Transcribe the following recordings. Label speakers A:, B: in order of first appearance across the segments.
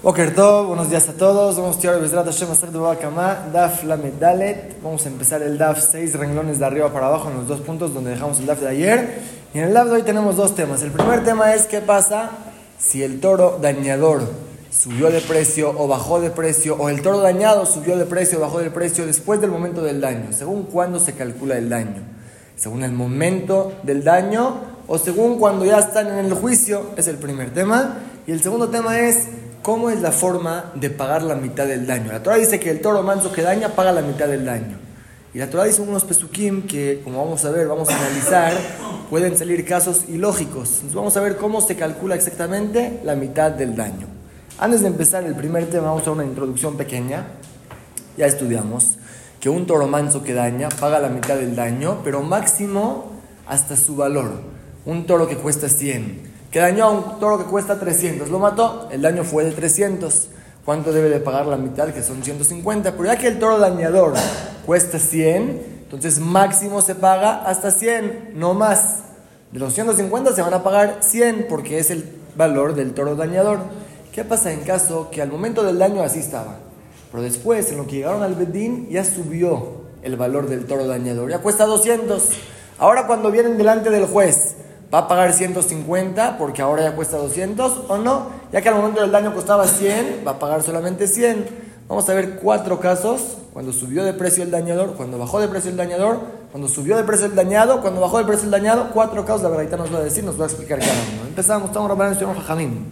A: Tov, buenos días a todos. Vamos a. Vamos a empezar el Daf, seis renglones de arriba para abajo en los dos puntos donde dejamos el Daf de ayer. Y en el Daf de hoy tenemos dos temas. El primer tema es qué pasa si el toro dañador subió de precio o bajó de precio, o el toro dañado subió de precio o bajó de precio después del momento del daño. Según cuándo se calcula el daño. Según el momento del daño o según cuando ya están en el juicio, es el primer tema. Y el segundo tema es ¿Cómo es la forma de pagar la mitad del daño? La Torah dice que el toro manso que daña paga la mitad del daño. Y la Torah dice unos pesukim que, como vamos a ver, vamos a analizar, pueden salir casos ilógicos. Entonces vamos a ver cómo se calcula exactamente la mitad del daño. Antes de empezar el primer tema, vamos a una introducción pequeña. Ya estudiamos que un toro manso que daña paga la mitad del daño, pero máximo hasta su valor. Un toro que cuesta 100 que dañó a un toro que cuesta 300, lo mató, el daño fue de 300. ¿Cuánto debe de pagar la mitad? Que son 150. Pero ya que el toro dañador cuesta 100, entonces máximo se paga hasta 100, no más. De los 150 se van a pagar 100 porque es el valor del toro dañador. ¿Qué pasa en caso que al momento del daño así estaba? Pero después, en lo que llegaron al Bedín, ya subió el valor del toro dañador. Ya cuesta 200. Ahora cuando vienen delante del juez, ¿Va a pagar 150 porque ahora ya cuesta 200 o no? Ya que al momento del daño costaba 100, va a pagar solamente 100. Vamos a ver cuatro casos, cuando subió de precio el dañador, cuando bajó de precio el dañador, cuando subió de precio el dañado, cuando bajó de precio el dañado, cuatro casos, la verdad nos va a decir, nos va a explicar cada uno. Empezamos, estamos hablando de Jajamim.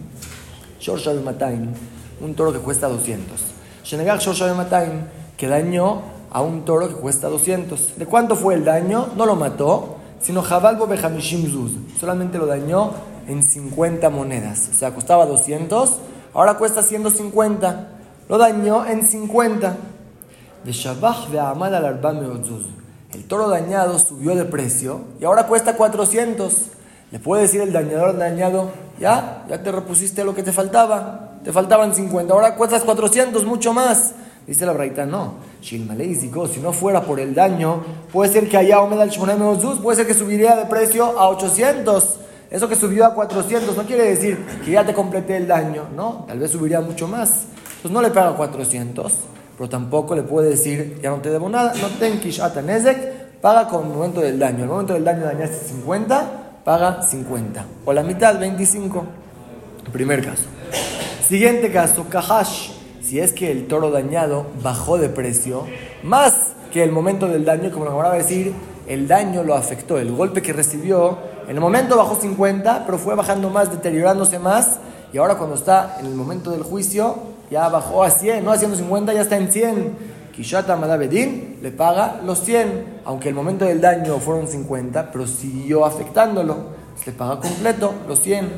A: Shor Mataim, un toro que cuesta 200. Shenegar Shor Mataim, que dañó a un toro que cuesta 200. ¿De cuánto fue el daño? No lo mató, sino Jabalbo Behamishim Zuz. Solamente lo dañó en 50 monedas. O sea, costaba 200, ahora cuesta 150. Lo dañó en 50. De Shabach de Amad al El toro dañado subió de precio y ahora cuesta 400. Le puede decir el dañador dañado, ya, ya te repusiste lo que te faltaba. Te faltaban 50, ahora cuestas 400, mucho más. Dice la braita, no. Si no fuera por el daño, puede ser que allá Omed al puede ser que subiría de precio a 800. Eso que subió a 400 no quiere decir que ya te completé el daño, ¿no? Tal vez subiría mucho más. Entonces no le paga 400, pero tampoco le puede decir, ya no te debo nada, no ten kishata nezek, paga con el momento del daño. El momento del daño dañaste 50, paga 50. O la mitad, 25. Primer caso. Siguiente caso, kahash si es que el toro dañado bajó de precio, más que el momento del daño, como lo va a decir, el daño lo afectó, el golpe que recibió, en el momento bajó 50, pero fue bajando más, deteriorándose más, y ahora cuando está en el momento del juicio, ya bajó a 100, no a 150, ya está en 100. Kishata Madabedin le paga los 100, aunque el momento del daño fueron 50, pero siguió afectándolo, le paga completo los 100.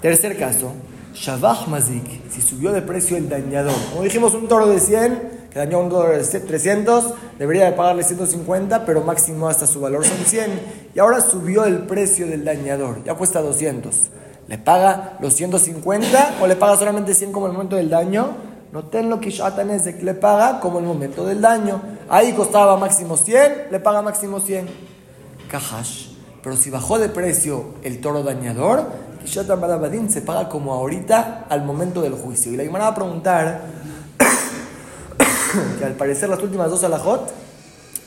A: Tercer caso, Shabach Mazik, si subió de precio el dañador. Como dijimos, un toro de 100 que dañó un dólar de 300, debería de pagarle 150, pero máximo hasta su valor son 100. Y ahora subió el precio del dañador, ya cuesta 200. ¿Le paga los 150 o le paga solamente 100 como el momento del daño? No ten lo que es de que le paga como el momento del daño. Ahí costaba máximo 100, le paga máximo 100. Kahash. Pero si bajó de precio el toro dañador, Badin se paga como ahorita al momento del juicio. Y la Gemara va a preguntar que al parecer las últimas dos alajot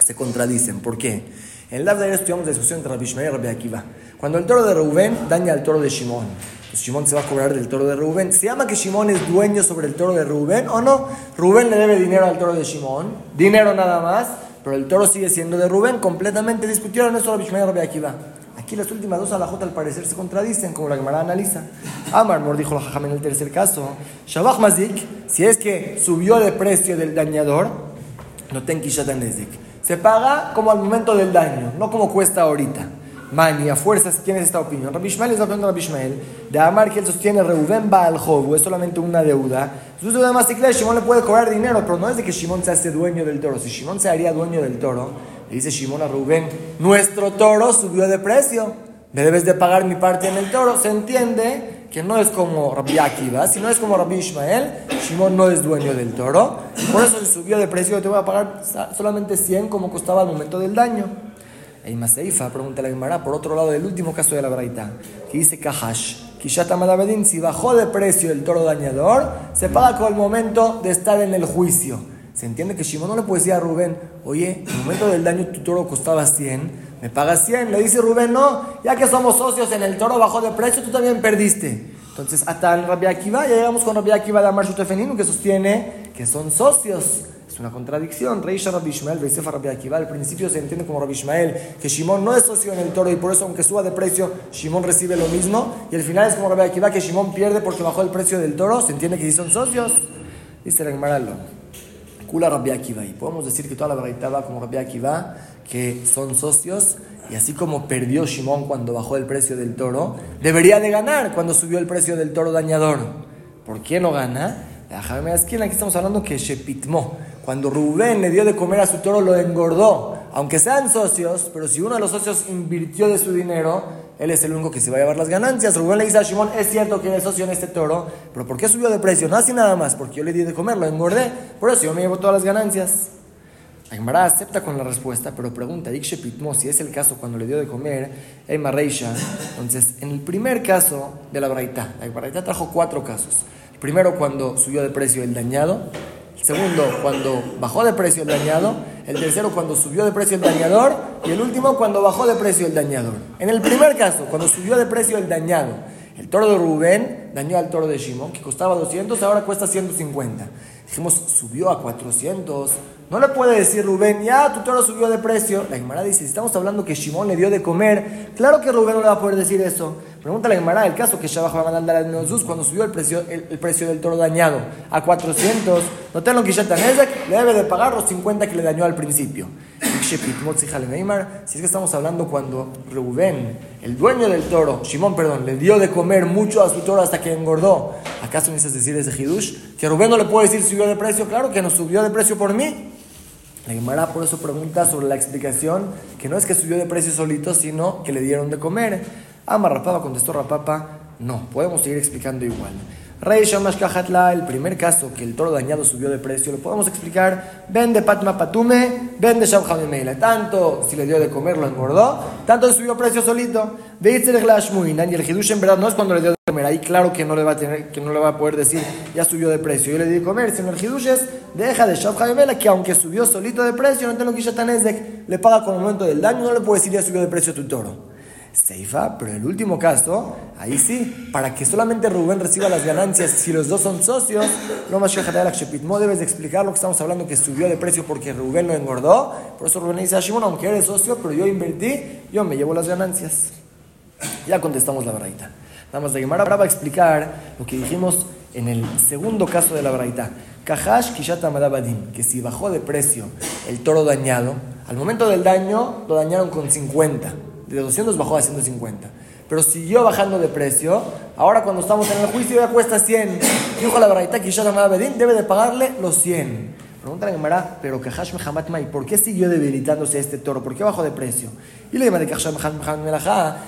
A: se contradicen. ¿Por qué? En el de ayer estudiamos la discusión entre Rabbi y Rabbi Akiva. Cuando el toro de Rubén daña al toro de Shimon, pues Shimon se va a cobrar del toro de Rubén. ¿Se llama que Shimon es dueño sobre el toro de Rubén o no? Rubén le debe dinero al toro de Shimon, dinero nada más, pero el toro sigue siendo de Rubén. Completamente discutieron eso Rabbi Shimon y Rabbi Akiva. Aquí las últimas dos alajot al parecer se contradicen, como la Gemara analiza. Amar Mor dijo la Jajam en el tercer caso. Shabach Mazik, si es que subió de precio del dañador, no ten Nezik. Se paga como al momento del daño, no como cuesta ahorita. Mani, a fuerzas tienes esta opinión. Rabbi Ishmael es la opinión de Rabbi Ishmael. De Amar que él sostiene Reuben Baal Jobu, es solamente una deuda. Entonces, además, Shimon le puede cobrar dinero, pero no es de que Shimon se hace dueño del toro. Si Shimon se haría dueño del toro, le dice Shimon a Rubén, nuestro toro subió de precio, me debes de pagar mi parte en el toro. Se entiende que no es como Rabbi Akiva, si no es como Rabbi Ishmael, Shimon no es dueño del toro, por eso se subió de precio, te voy a pagar solamente 100 como costaba al momento del daño. E Maseifa pregunta la Gemara, por otro lado, del último caso de la Braita, que dice Kahash, si bajó de precio el toro dañador, se paga con el momento de estar en el juicio. Se entiende que Shimon no le puede decir a Rubén, oye, en el momento del daño tu toro costaba 100, me pagas 100. Le dice Rubén, no, ya que somos socios en el toro bajó de precio, tú también perdiste. Entonces, hasta el Rabbi Akiva, ya llegamos con Rabbi Akiva de Amar Shutefeninu, que sostiene que son socios. Es una contradicción. Reisha Rabbi Ishmael, Beisefa Rabbi Akiva. Al principio se entiende como Rabbi Ishmael que Shimon no es socio en el toro y por eso, aunque suba de precio, Shimon recibe lo mismo. Y al final es como Rabbi Akiva que Shimon pierde porque bajó el precio del toro. Se entiende que sí son socios. Dice el Maralo. Kula Rabbi Akiva. Y podemos decir que toda la verdad va como Rabbi Akiva, que son socios. Y así como perdió Shimon cuando bajó el precio del toro, debería de ganar cuando subió el precio del toro dañador. ¿Por qué no gana? Déjame aquí estamos hablando que Shepitmo. Cuando Rubén le dio de comer a su toro, lo engordó. Aunque sean socios, pero si uno de los socios invirtió de su dinero, él es el único que se va a llevar las ganancias. Rubén le dice a Shimon, es cierto que eres socio en este toro, pero ¿por qué subió de precio? No así nada más, porque yo le di de comer, lo engordé. Por eso yo me llevo todas las ganancias. Aymara acepta con la respuesta, pero pregunta, Pitmo, si es el caso cuando le dio de comer, Aymar Reisha. Entonces, en el primer caso de la Braita, la Braita trajo cuatro casos. Primero, cuando subió de precio el dañado. El segundo, cuando bajó de precio el dañado. El tercero, cuando subió de precio el dañador. Y el último, cuando bajó de precio el dañador. En el primer caso, cuando subió de precio el dañado, el toro de Rubén dañó al toro de Shimon, que costaba 200, ahora cuesta 150. Dijimos, subió a 400. No le puede decir Rubén, ya tu toro subió de precio. La Gemara dice, si estamos hablando que Shimon le dio de comer, claro que Rubén no le va a poder decir eso. Pregunta la Gemara, el caso que Shabbat va a mandar al Neozus cuando subió el precio, el, precio del toro dañado a 400, no tengo que ya le debe de pagar los 50 que le dañó al principio. Si es que estamos hablando cuando Rubén, el dueño del toro, Shimon, perdón, le dio de comer mucho a su toro hasta que engordó, ¿acaso dices decir ese Hidush? Que Rubén no le puede decir subió de precio, claro que no subió de precio por mí. La Gemara por eso pregunta sobre la explicación que no es que subió de precio solito, sino que le dieron de comer. Ama Rapapa, contestó Rapapa, no, podemos seguir explicando igual. Rey Shamashkahatla, el primer caso que el toro dañado subió de precio, lo podemos explicar. Vende Patma Patume, vende Meila. Tanto si le dio de comer lo engordó, tanto subió precio solito. De y el Hidush en verdad no es cuando le dio de comer. Ahí claro que no le va a tener, que no le va a poder decir ya subió de precio. Yo le di de comer, sino el Hidush es deja de Meila que aunque subió solito de precio, no tengo que le paga con el momento del daño, no le puede decir ya subió de precio tu toro. Seifa, pero en el último caso, ahí sí, para que solamente Rubén reciba las ganancias, si los dos son socios, no más no debes de explicar lo que estamos hablando, que subió de precio porque Rubén lo engordó, por eso Rubén dice a Shimon, aunque eres socio, pero yo invertí, yo me llevo las ganancias. Ya contestamos la braita. Vamos a Gemara ahora va a explicar lo que dijimos en el segundo caso de la braita. Kahash Kishata Madabadin, que si bajó de precio el toro dañado, al momento del daño lo dañaron con 50 de 200 bajó a 150. Pero siguió bajando de precio. Ahora cuando estamos en el juicio ya cuesta 100. Dijo la Baraita que Bedín debe de pagarle los 100. Pregunta la Gemara, pero que Hash Mehamat ¿por qué siguió debilitándose este toro? ¿Por qué bajó de precio? Y le Gemara que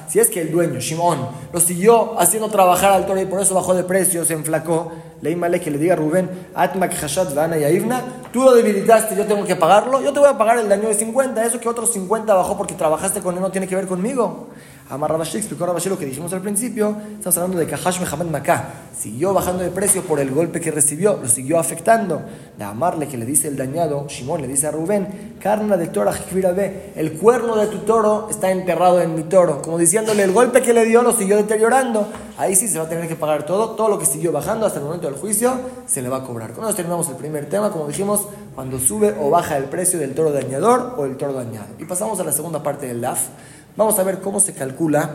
A: si es que el dueño, Shimon, lo siguió haciendo trabajar al toro y por eso bajó de precio, se enflacó. Le male que le diga a Rubén, Atmak Hashat Vana Yaivna, tú lo debilitaste, yo tengo que pagarlo, yo te voy a pagar el daño de 50, eso que otros 50 bajó porque trabajaste con él no tiene que ver conmigo. Amar Rabashi explicó a lo que dijimos al principio. Estamos hablando de Kahash Mehamad Maká. Siguió bajando de precio por el golpe que recibió, lo siguió afectando. De amarle que le dice el dañado, Shimon le dice a Rubén, Carna de Torah ve, el cuerno de tu toro está enterrado en mi toro. Como diciéndole, el golpe que le dio lo siguió deteriorando. Ahí sí se va a tener que pagar todo. Todo lo que siguió bajando hasta el momento del juicio se le va a cobrar. Con eso terminamos el primer tema, como dijimos, cuando sube o baja el precio del toro dañador o el toro dañado. Y pasamos a la segunda parte del DAF. Vamos a ver cómo se calcula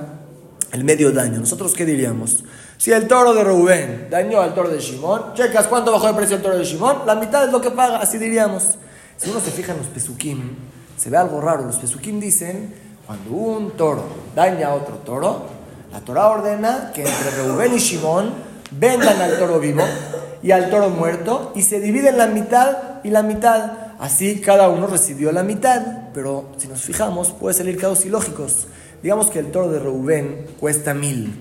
A: el medio daño. ¿Nosotros qué diríamos? Si el toro de Rubén dañó al toro de Shimón, checas cuánto bajó el precio del toro de Shimón, la mitad es lo que paga, así diríamos. Si uno se fija en los pesukim, se ve algo raro. Los pesukim dicen, cuando un toro daña a otro toro, la Torah ordena que entre Rubén y Shimón vendan al toro vivo y al toro muerto y se dividen la mitad y la mitad. Así cada uno recibió la mitad, pero si nos fijamos puede salir casos ilógicos. Digamos que el toro de Reubén cuesta mil.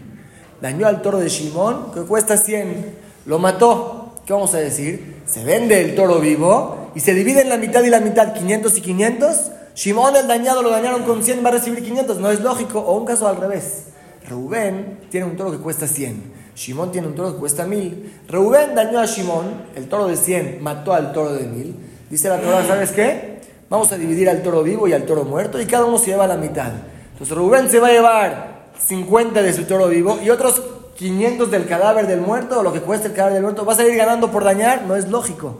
A: Dañó al toro de Shimón que cuesta cien. Lo mató. ¿Qué vamos a decir? Se vende el toro vivo y se divide en la mitad y la mitad, 500 y 500. Shimón el dañado lo dañaron con 100, va a recibir 500. No es lógico. O un caso al revés. Reubén tiene un toro que cuesta 100. Shimón tiene un toro que cuesta 1000. Reubén dañó a Shimón, el toro de 100 mató al toro de 1000. Dice la Torah, ¿sabes qué? Vamos a dividir al toro vivo y al toro muerto y cada uno se lleva la mitad. Entonces Reubén se va a llevar 50 de su toro vivo y otros 500 del cadáver del muerto, lo que cuesta el cadáver del muerto, va a salir ganando por dañar, no es lógico.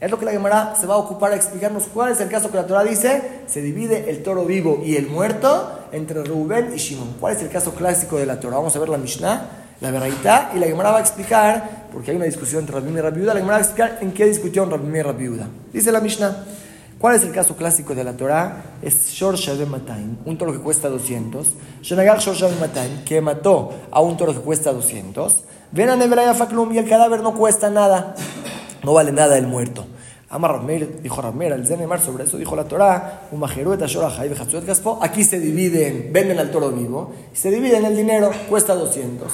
A: Es lo que la Gemara se va a ocupar a explicarnos cuál es el caso que la Torah dice. Se divide el toro vivo y el muerto entre Rubén y Shimon. ¿Cuál es el caso clásico de la Torah? Vamos a ver la Mishnah, la Veraita, y la Gemara va a explicar, porque hay una discusión entre Rabbi y Rabbi la Gemara va a explicar en qué discusión Rabbi y Rabbi Dice la Mishnah. ¿Cuál es el caso clásico de la Torah? Es Shor Shavem Mataim, un toro que cuesta 200. Shonagar Shor Shavem Mataim, que mató a un toro que cuesta 200. Ven a Nevelaya Faklum y el cadáver no cuesta nada. No vale nada el muerto. Amar Ramir, dijo Ramir, al Zenemar, sobre eso dijo la Torah, aquí se dividen, venden al toro vivo, se dividen el dinero, cuesta 200.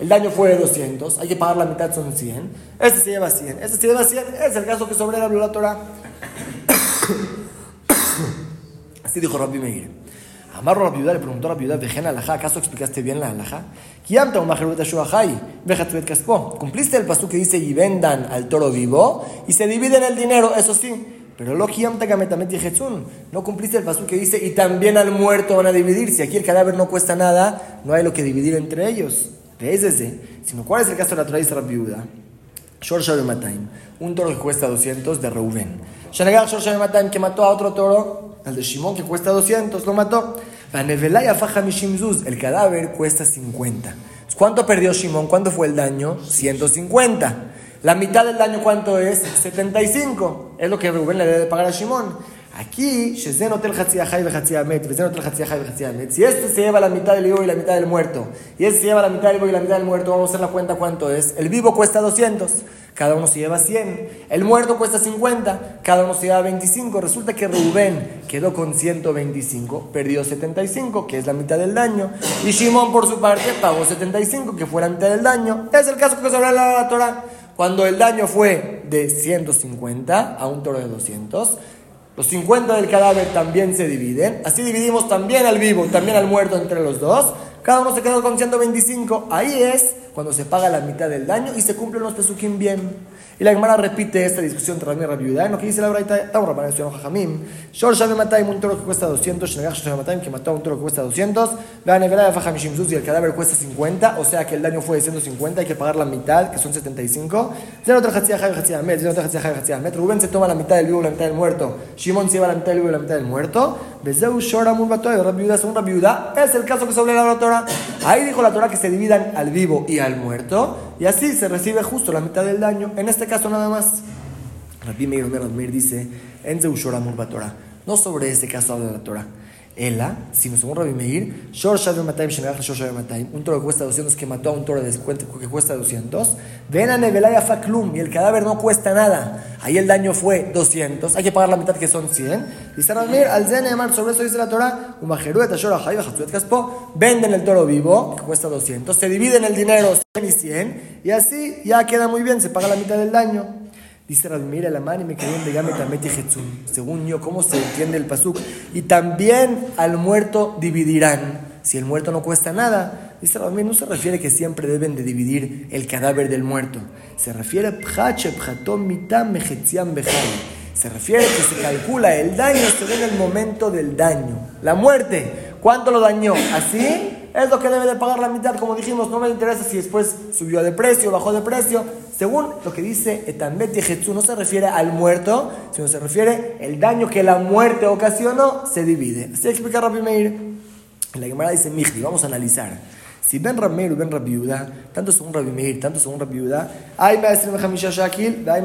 A: El daño fue de 200, hay que pagar la mitad, son 100. Este se lleva 100, este se lleva 100, es el caso que sobre la Torah. Así dijo Rabbi Meir. Amarro a la viuda, le preguntó a la viuda, ¿vejena alajá? ¿Acaso explicaste bien la alajá? Cumpliste el pasú que dice y vendan al toro vivo y se dividen el dinero, eso sí. Pero lo no cumpliste el pasú que dice y también al muerto van a dividir. Si aquí el cadáver no cuesta nada, no hay lo que dividir entre ellos. Sino, ¿cuál es el caso de la Torah la viuda? Un toro que cuesta 200 de Reuben. Shanagar Mataim que mató a otro toro, al de Shimon que cuesta 200, lo mató. El cadáver cuesta 50. ¿Cuánto perdió Shimon? ¿Cuánto fue el daño? 150. La mitad del daño, ¿cuánto es? 75. Es lo que Rubén le debe pagar a Shimon. Aquí, si este se lleva la mitad del vivo y la mitad del muerto, y este se lleva la mitad del vivo y la mitad del muerto, vamos a hacer la cuenta cuánto es. El vivo cuesta 200, cada uno se lleva 100. El muerto cuesta 50, cada uno se lleva 25. Resulta que Rubén quedó con 125, perdió 75, que es la mitad del daño, y Shimon por su parte pagó 75, que fue la mitad del daño. Es el caso que se habla en la Torah. Cuando el daño fue de 150 a un toro de 200, los 50 del cadáver también se dividen. Así dividimos también al vivo, también al muerto entre los dos. Cada uno se quedó con 125. Ahí es cuando se paga la mitad del daño y se cumplen los pesukim bien. Y la Gemara repite esta discusión Ramí y Rabiudá. En lo que dice la Braita, estamos Jajamim. Shor Matayim, un toro que cuesta 200. Shenegach Shabim Matayim, que mató un toro que cuesta 200. Vean, el cadáver cuesta 50. O sea que el daño fue de 150. Hay que pagar la mitad, que son 75. Zen otra Hatzia Jai Hatzia Met. Zen otra Hatzia Jai Hatzia Met. Rubén se toma la mitad del vivo y la mitad del muerto. Shimon se lleva la mitad del vivo y la mitad del muerto. Es el caso que sobre la Torah. Ahí dijo la Torah que se dividan al vivo y al muerto. Y así se recibe justo la mitad del daño. En este caso nada más. Rabbi Meir dice, en Torah. No sobre este caso habla la Torah. Ela, sino según Rabbi Meir, Shor Shavim Mataim Shor Mataim, un toro que cuesta 200 que mató a un toro que cuesta 200, ven a Nevelaya Faklum y el cadáver no cuesta nada. Ahí el daño fue 200, hay que pagar la mitad que son 100. Dice Rabbi Meir, al Zeneman, sobre eso dice la Torah, Umajeruet Ashor Ahai Bajatzuet Caspo, venden el toro vivo, que cuesta 200, se dividen el dinero 100 y 100, y así ya queda muy bien, se paga la mitad del daño. Dice Radmir el y me quedé en Según yo, ¿cómo se entiende el pasuk? Y también al muerto dividirán. Si el muerto no cuesta nada, dice Radmir, no se refiere que siempre deben de dividir el cadáver del muerto. Se refiere se refiere que se calcula el daño según el momento del daño. La muerte, ¿cuánto lo dañó? ¿Así? es lo que debe de pagar la mitad. Como dijimos, no me interesa si después subió de precio, bajó de precio. Según lo que dice Etambet Jesús, no se refiere al muerto, sino se refiere el daño que la muerte ocasionó, se divide. Así explica Rabbi Meir. La Gemara dice, Mijli, vamos a analizar. Si ven Meir o ven Rabiuda, tanto según Rabbi Meir, tanto según Rabiuda, hay shakil, hay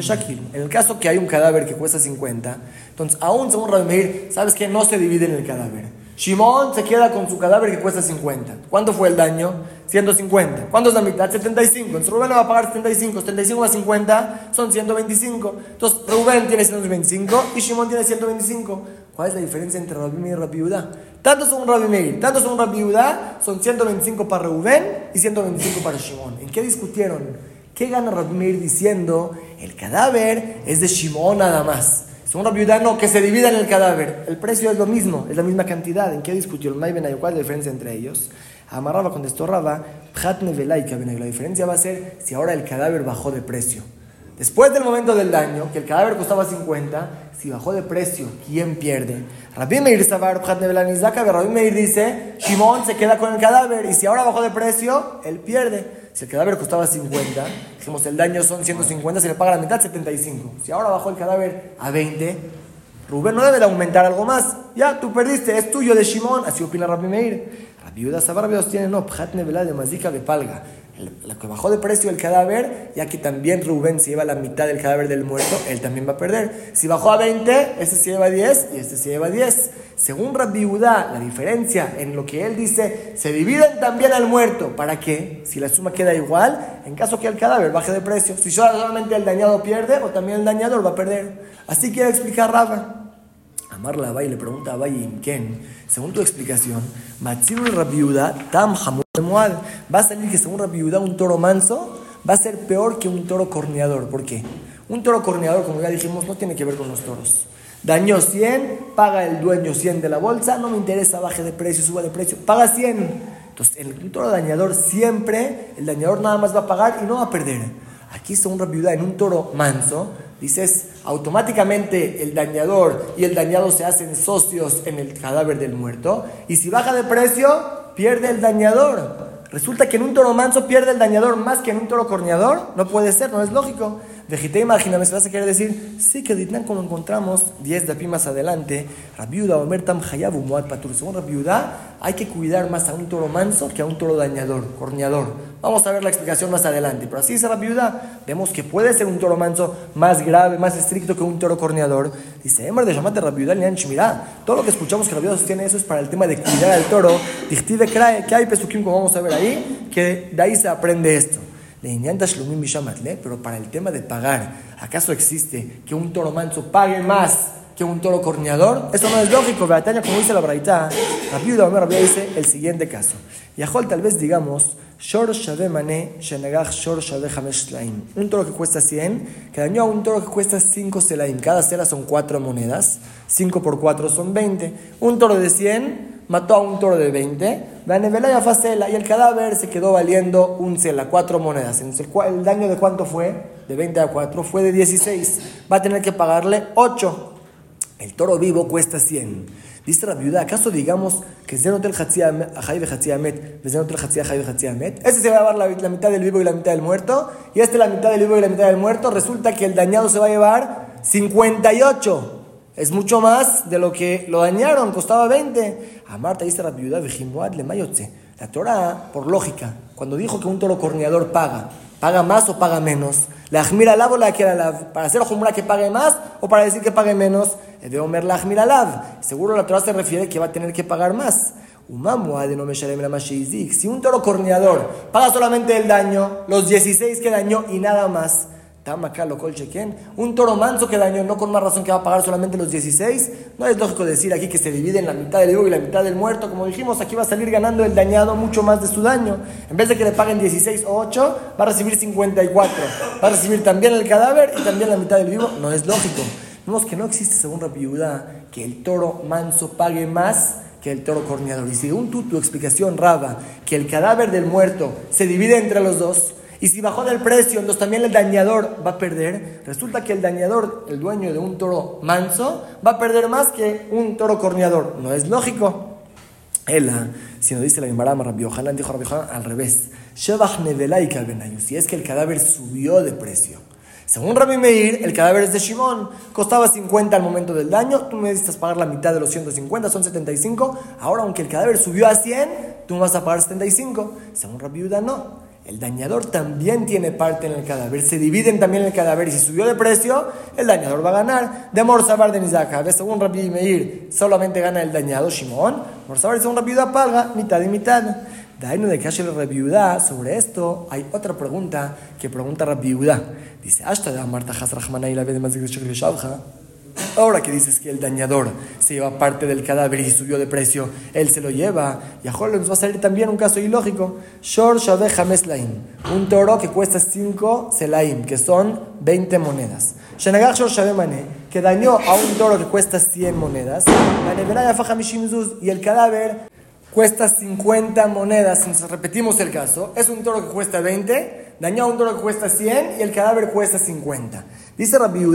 A: shakil. En el caso que hay un cadáver que cuesta 50, entonces aún según Rabbi Meir, ¿sabes que No se divide en el cadáver. Shimon se queda con su cadáver que cuesta 50. ¿Cuánto fue el daño? 150. ¿Cuánto es la mitad? 75. Entonces Rubén va a pagar 75. 75 a 50 son 125. Entonces Rubén tiene 125 y Shimon tiene 125. ¿Cuál es la diferencia entre Rabbi Meir y Rabbi Yehuda? Tanto son Rabbi Meir, tanto son Rabbi son 125 para Rubén y 125 para Shimon. ¿En qué discutieron? ¿Qué gana Rabbi Meir diciendo el cadáver es de Shimon nada más? Según Rabbi no, que se divida en el cadáver. El precio es lo mismo, es la misma cantidad. ¿En qué discutió el ¿Cuál es la diferencia entre ellos? Amarraba contestó Raba, la diferencia va a ser si ahora el cadáver bajó de precio. Después del momento del daño, que el cadáver costaba 50, si bajó de precio, ¿quién pierde? Rabbi Meir Sabar, Rabbi Meir dice, Shimon se queda con el cadáver y si ahora bajó de precio, él pierde. Si el cadáver costaba 50, dijimos el daño son 150, se le paga la mitad, 75. Si ahora bajó el cadáver a 20, Rubén no debe de aumentar algo más. Ya, tú perdiste, es tuyo de Shimon, así opina Rabbi Meir. Rabbi Yuda Sabar tiene, no, Pjatne de Mazika de Palga la que bajó de precio el cadáver, ya que también Rubén se lleva la mitad del cadáver del muerto, él también va a perder. Si bajó a 20, este se lleva 10 y este se lleva 10. Según Rabbi Udá, la diferencia en lo que él dice, se dividen también al muerto. ¿Para qué? Si la suma queda igual, en caso que el cadáver baje de precio. Si solamente el dañado pierde, o también el dañador va a perder. Así quiere explicar Rabba. Amarla a le pregunta a Valle Ken, según tu explicación, Matsiru Rabiuda, Tam va a salir que según Rabiuda un toro manso va a ser peor que un toro corneador. ¿Por qué? Un toro corneador, como ya dijimos, no tiene que ver con los toros. Dañó 100, paga el dueño 100 de la bolsa, no me interesa, baje de precio, suba de precio, paga 100. Entonces, el toro dañador siempre, el dañador nada más va a pagar y no va a perder. Aquí, según Rabiuda, en un toro manso, dices, automáticamente el dañador y el dañado se hacen socios en el cadáver del muerto. Y si baja de precio, pierde el dañador. Resulta que en un toro manso pierde el dañador más que en un toro corneador. No puede ser, no es lógico. Vejité, imagíname, se querer decir, sí que Ditnan, como encontramos 10 de aquí más adelante, Rabiuda, Omer Tam Hayabu, Moad Patur. Según Rabiuda, hay que cuidar más a un toro manso que a un toro dañador, corneador. Vamos a ver la explicación más adelante. Pero así dice Rabiuda, vemos que puede ser un toro manso más grave, más estricto que un toro corneador. Dice, Emar de Shamate Rabiuda, mira, todo lo que escuchamos que Rabiuda sostiene eso es para el tema de cuidar al toro. Dichtive que hay pesukim, como vamos a ver ahí, que de ahí se aprende esto pero para el tema de pagar, ¿acaso existe que un toro manso pague más que un toro corneador? Eso no es lógico, Beataña, como dice la Braita, viuda Omer dice el siguiente caso. Yahol tal vez digamos, Un toro que cuesta 100, que dañó a un toro que cuesta 5 selaim. Cada cela son 4 monedas. 5 por 4 son 20. Un toro de 100 mató a un toro de 20, y el cadáver se quedó valiendo un cela, cuatro monedas. El daño de cuánto fue? De 20 a 4, fue de 16. Va a tener que pagarle 8. El toro vivo cuesta 100. Dice la viuda, ¿acaso digamos que Zenotel Hatziamet, Zenotel Hatziamet? Este se va a llevar la, la, mitad del vivo y la mitad del muerto, y este la mitad del vivo y la mitad del muerto. Resulta que el dañado se va a llevar 58. Es mucho más de lo que lo dañaron, costaba 20. A Marta dice la viuda, le mayotze. La Torah, por lógica, cuando dijo que un toro corneador paga, ¿paga más o paga menos? La ajmira o la que la para hacer jumra que pague más o para decir que pague menos, de Omer la ajmira. Seguro la Torah se refiere que va a tener que pagar más. Si un toro corneador paga solamente el daño, los 16 que dañó y nada más, un toro manso que dañó, no con más razón que va a pagar solamente los 16. No es lógico decir aquí que se divide en la mitad del vivo y la mitad del muerto. Como dijimos, aquí va a salir ganando el dañado mucho más de su daño. En vez de que le paguen 16 o 8, va a recibir 54. Va a recibir también el cadáver y también la mitad del vivo. No es lógico. Vemos que no existe, según Rapiudá, que el toro manso pague más que el toro corneador. Y según tú, tu explicación, Raba, que el cadáver del muerto se divide entre los dos, y si bajó del precio, entonces también el dañador va a perder. Resulta que el dañador, el dueño de un toro manso, va a perder más que un toro corneador. No es lógico. Ella, si no dice la Gemara, Rabbi Yohanan dijo Rabbi Yohanan al revés. Si es que el cadáver subió de precio. Según Rabbi Meir, el cadáver es de Shimon. Costaba 50 al momento del daño. Tú necesitas pagar la mitad de los 150, son 75. Ahora, aunque el cadáver subió a 100, tú vas a pagar 75. Según Rabbi Yuda, no. El dañador también tiene parte en el cadáver, se dividen también el cadáver y si subió de precio, el dañador va a ganar. De Morsabar de Nizaka, según Rabbi Meir, solamente gana el dañado Shimon. Morsabar según Rabbi paga mitad y mitad. Daino de Kashel Rabbi sobre esto hay otra pregunta que pregunta Rabbi Dice, hasta de Marta Hasrahmana y la de Ahora que dices que el dañador se lleva parte del cadáver y subió de precio, él se lo lleva. Y a nos va a salir también un caso ilógico. Shor un toro que cuesta 5 selaim, que son 20 monedas. Shanagar Shor que dañó a un toro que cuesta 100 monedas. Y el cadáver cuesta 50 monedas, entonces repetimos el caso, es un toro que cuesta 20, dañó a un toro cuesta 100 y el cadáver cuesta 50. Dice Rabbi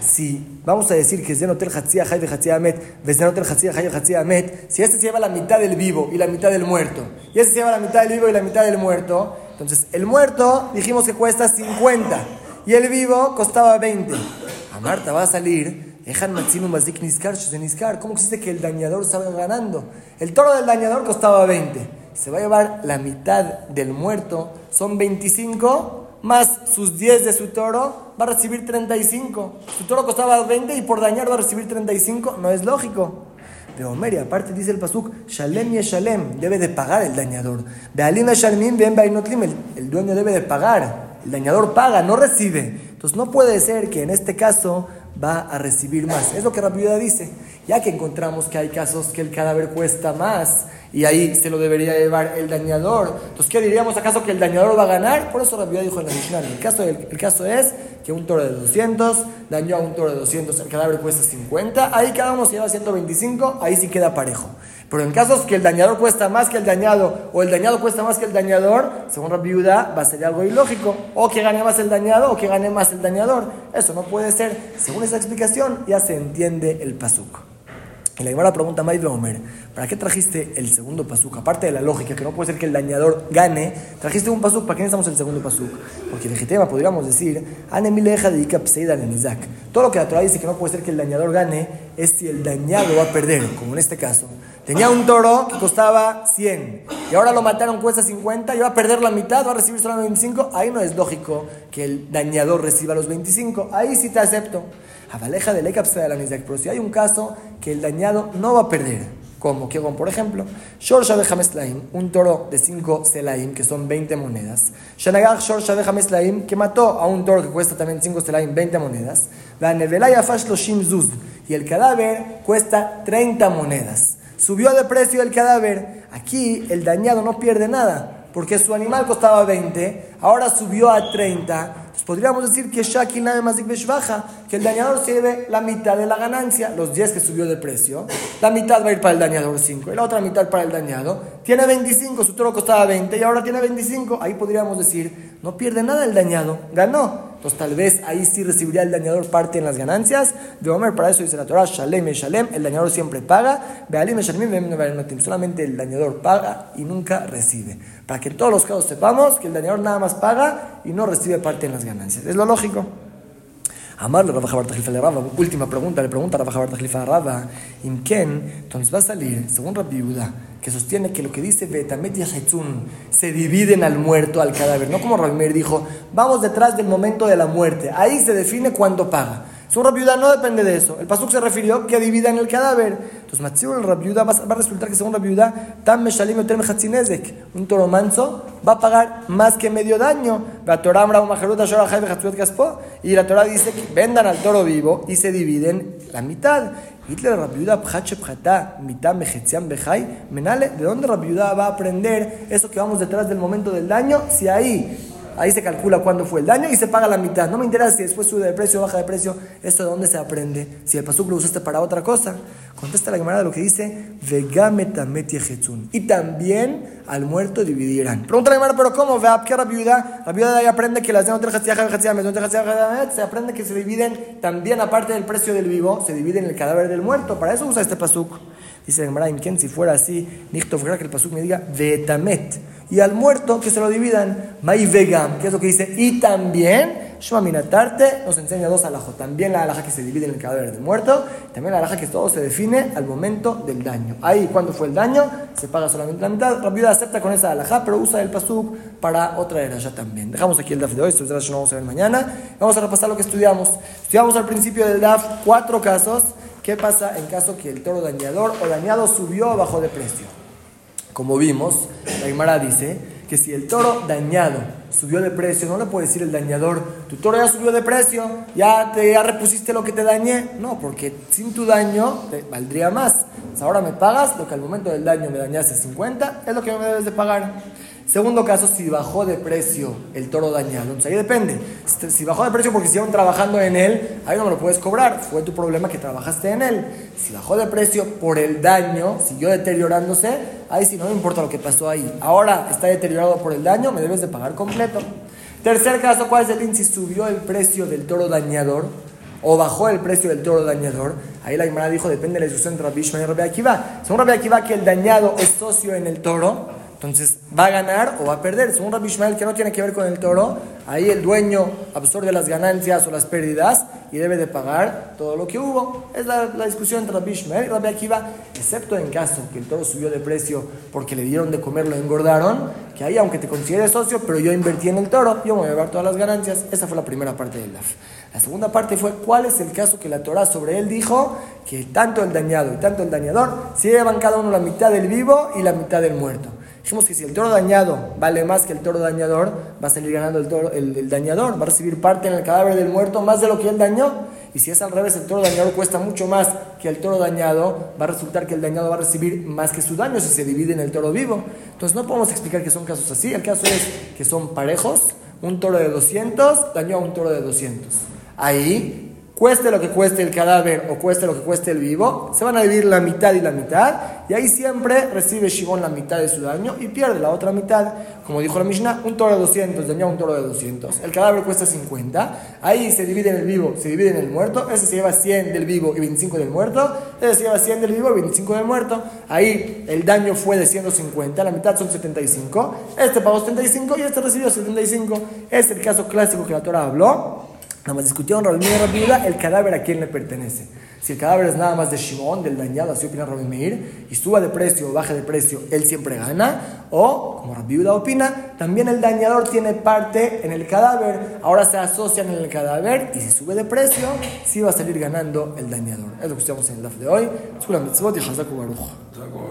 A: si vamos a decir que Zenotel Hatzia Hay de Amet, Zenotel Hatzia Hay de Amet, si este se lleva la mitad del vivo y la mitad del muerto, y este se lleva la mitad del vivo y la mitad del muerto, entonces el muerto dijimos que cuesta 50 y el vivo costaba 20. A Marta va a salir, ¿cómo existe que el dañador estaba ganando? El toro del dañador costaba 20. Se va a llevar la mitad del muerto, son 25 más sus 10 de su toro, va a recibir 35. Su toro costaba 20 y por dañar va a recibir 35. No es lógico. Pero Omer, y aparte dice el Pasuk, Shalem y Shalem, debe de pagar el dañador. Bealim el, el dueño debe de pagar. El dañador paga, no recibe. Entonces no puede ser que en este caso va a recibir más. Es lo que Rabbi dice. Ya que encontramos que hay casos que el cadáver cuesta más y ahí se lo debería llevar el dañador. Entonces, ¿qué diríamos acaso que el dañador va a ganar? Por eso Rabbi dijo en la Mishnah. El caso, el, caso es que un toro de 200 dañó a un toro de 200, el cadáver cuesta 50, ahí cada uno se lleva 125, ahí sí queda parejo. Pero en casos que el dañador cuesta más que el dañado o el dañado cuesta más que el dañador, según la viuda, va a ser algo ilógico. O que gane más el dañado o que gane más el dañador. Eso no puede ser. Según esa explicación, ya se entiende el pasuk. Y la primera pregunta, Maid Omer, ¿para qué trajiste el segundo pasuk? Aparte de la lógica, que no puede ser que el dañador gane, trajiste un pasuk, ¿para qué necesitamos el segundo pasuk? Porque legítima podríamos decir, Todo lo que la Torah dice que no puede ser que el dañador gane es si el dañado va a perder, como en este caso. Tenía un toro que costaba 100 y ahora lo mataron, cuesta 50 y va a perder la mitad, va a recibir solo 25. Ahí no es lógico que el dañador reciba los 25. Ahí sí te acepto. Avaleja de de la Pero si hay un caso que el dañado no va a perder, como que, por ejemplo, Shor Shabehameslaim, un toro de 5 Selaim, que son 20 monedas. Shanagach Shor Shabehameslaim, que mató a un toro que cuesta también 5 Selaim, 20 monedas. La Nevelaya Fash Zuz, y el cadáver cuesta 30 monedas. Subió de precio el cadáver. Aquí el dañado no pierde nada, porque su animal costaba 20, ahora subió a 30. Podríamos decir que Shaki nada más baja, que el dañador se la mitad de la ganancia, los 10 que subió de precio. La mitad va a ir para el dañador 5 y la otra mitad para el dañado. Tiene 25, su toro costaba 20 y ahora tiene 25. Ahí podríamos decir, no pierde nada el dañado, ganó. Entonces tal vez ahí sí recibiría el dañador parte en las ganancias. De Omer, para eso dice la Torah, Shalem y Shalem, el dañador siempre paga. Shalem, solamente el dañador paga y nunca recibe. Para que en todos los casos sepamos que el dañador nada más paga y no recibe parte en las ganancias. Es lo lógico. Amarle Rabba Jabar le Rabba, última pregunta, le pregunta a Rabba Jabar a Rabba, Imken, entonces va a salir, según Rabbi Yehuda, que sostiene que lo que dice Betamet y se dividen al muerto, al cadáver. No como Rabbi dijo, vamos detrás del momento de la muerte. Ahí se define cuándo paga. Su rabiuda no depende de eso. El pasuk se refirió que divida en el cadáver. Entonces, Matzir el rabiuda va, a resultar que según rabiuda, Tam Meshalim Yotem un toro manso, va a pagar más que medio daño. Y la Torah dice que vendan al toro vivo y se dividen la mitad. Hitler Rabiuda mitad menale. ¿De dónde Rabiuda va a aprender eso que vamos detrás del momento del daño? Si ahí Ahí se calcula cuándo fue el daño y se paga la mitad. No me interesa si después sube de precio o baja de precio. ¿Esto de dónde se aprende? Si el pasuk lo usaste para otra cosa. Contesta la camarada lo que dice, Y también al muerto dividirán. Pregunta la camarada, pero ¿cómo? ¿qué la viuda? La viuda de ahí aprende que las de se aprende que se dividen también, aparte del precio del vivo, se dividen el cadáver del muerto. Para eso usa este pasuk. Dice camarada, ¿quién si fuera así? Nichtov, que el pasuk me diga, Vetamet y al muerto que se lo dividan. Mai vegam, que es lo que dice. Y también, Shema Minatarte nos enseña dos alajos. También la alaja que se divide en el cadáver del muerto. También la alaja que todo se define al momento del daño. Ahí, cuando fue el daño, se paga solamente la mitad. La viuda acepta con esa alaja, pero usa el pasuk para otra ya también. Dejamos aquí el DAF de hoy, esto no vamos a ver mañana. Vamos a repasar lo que estudiamos. Estudiamos al principio del DAF cuatro casos. ¿Qué pasa en caso que el toro dañador o dañado subió abajo de precio? Como vimos, la Imara dice que si el toro dañado subió de precio, no le puede decir el dañador, tu toro ya subió de precio, ya te ya repusiste lo que te dañé. No, porque sin tu daño te valdría más. ahora me pagas lo que al momento del daño me dañaste 50, es lo que me debes de pagar. Segundo caso, si bajó de precio el toro dañado. Ahí depende. Si bajó de precio porque siguieron trabajando en él, ahí no me lo puedes cobrar. Fue tu problema que trabajaste en él. Si bajó de precio por el daño, siguió deteriorándose, ahí sí no me importa lo que pasó ahí. Ahora está deteriorado por el daño, me debes de pagar completo. Tercer caso, ¿cuál es el Si subió el precio del toro dañador o bajó el precio del toro dañador. Ahí la Imara dijo, depende de la discusión entre Rabbi y Rabbi Akiva. Según Rabbi Akiva que el dañado es socio en el toro, entonces, ¿va a ganar o va a perder? Según Rabbi Ishmael, que no tiene que ver con el toro, ahí el dueño absorbe las ganancias o las pérdidas y debe de pagar todo lo que hubo. Es la, discusión entre Rabbi Ishmael y Rabbi Akiva, excepto en caso que el toro subió de precio porque le dieron de comer, lo engordaron, que ahí, aunque te consideres socio, pero yo invertí en el toro, yo me voy a llevar todas las ganancias. Esa fue la primera parte del DAF. La segunda parte fue cuál es el caso que la Torah sobre él dijo que tanto el dañado y tanto el dañador se llevan cada uno la mitad del vivo y la mitad del muerto. Dijimos que si el toro dañado vale más que el toro dañador, va a salir ganando el, toro, el, dañador, va a recibir parte en el cadáver del muerto más de lo que él dañó. Y si es al revés, el toro dañador cuesta mucho más que el toro dañado, va a resultar que el dañado va a recibir más que su daño si se divide en el toro vivo. Entonces no podemos explicar que son casos así. El caso es que son parejos. Un toro de 200 dañó a un toro de 200. Ahí cueste lo que cueste el cadáver o cueste lo que cueste el vivo, se van a dividir la mitad y la mitad, y ahí siempre recibe Shimon la mitad de su daño y pierde la otra mitad. Como dijo la Mishnah, un toro de 200 dañó un toro de 200, el cadáver cuesta 50, ahí se divide en el vivo, se divide en el muerto, ese se lleva 100 del vivo y 25 del muerto, ese se lleva 100 del vivo y 25 del muerto, ahí el daño fue de 150, la mitad son 75, este pagó 75 y este recibió 75. Es el caso clásico que la Torah habló. Nada más discutieron Rabbi Meir y Rabbi el cadáver a quién le pertenece. Si el cadáver es nada más de Shimon, del dañado, así opina Rabbi Meir, y suba de precio o baja de precio, él siempre gana. O, como Rabbi opina, también el dañador tiene parte en el cadáver, ahora se asocian en el cadáver, y si sube de precio, sí va a salir ganando el dañador. Es lo que estamos en el DAF de hoy.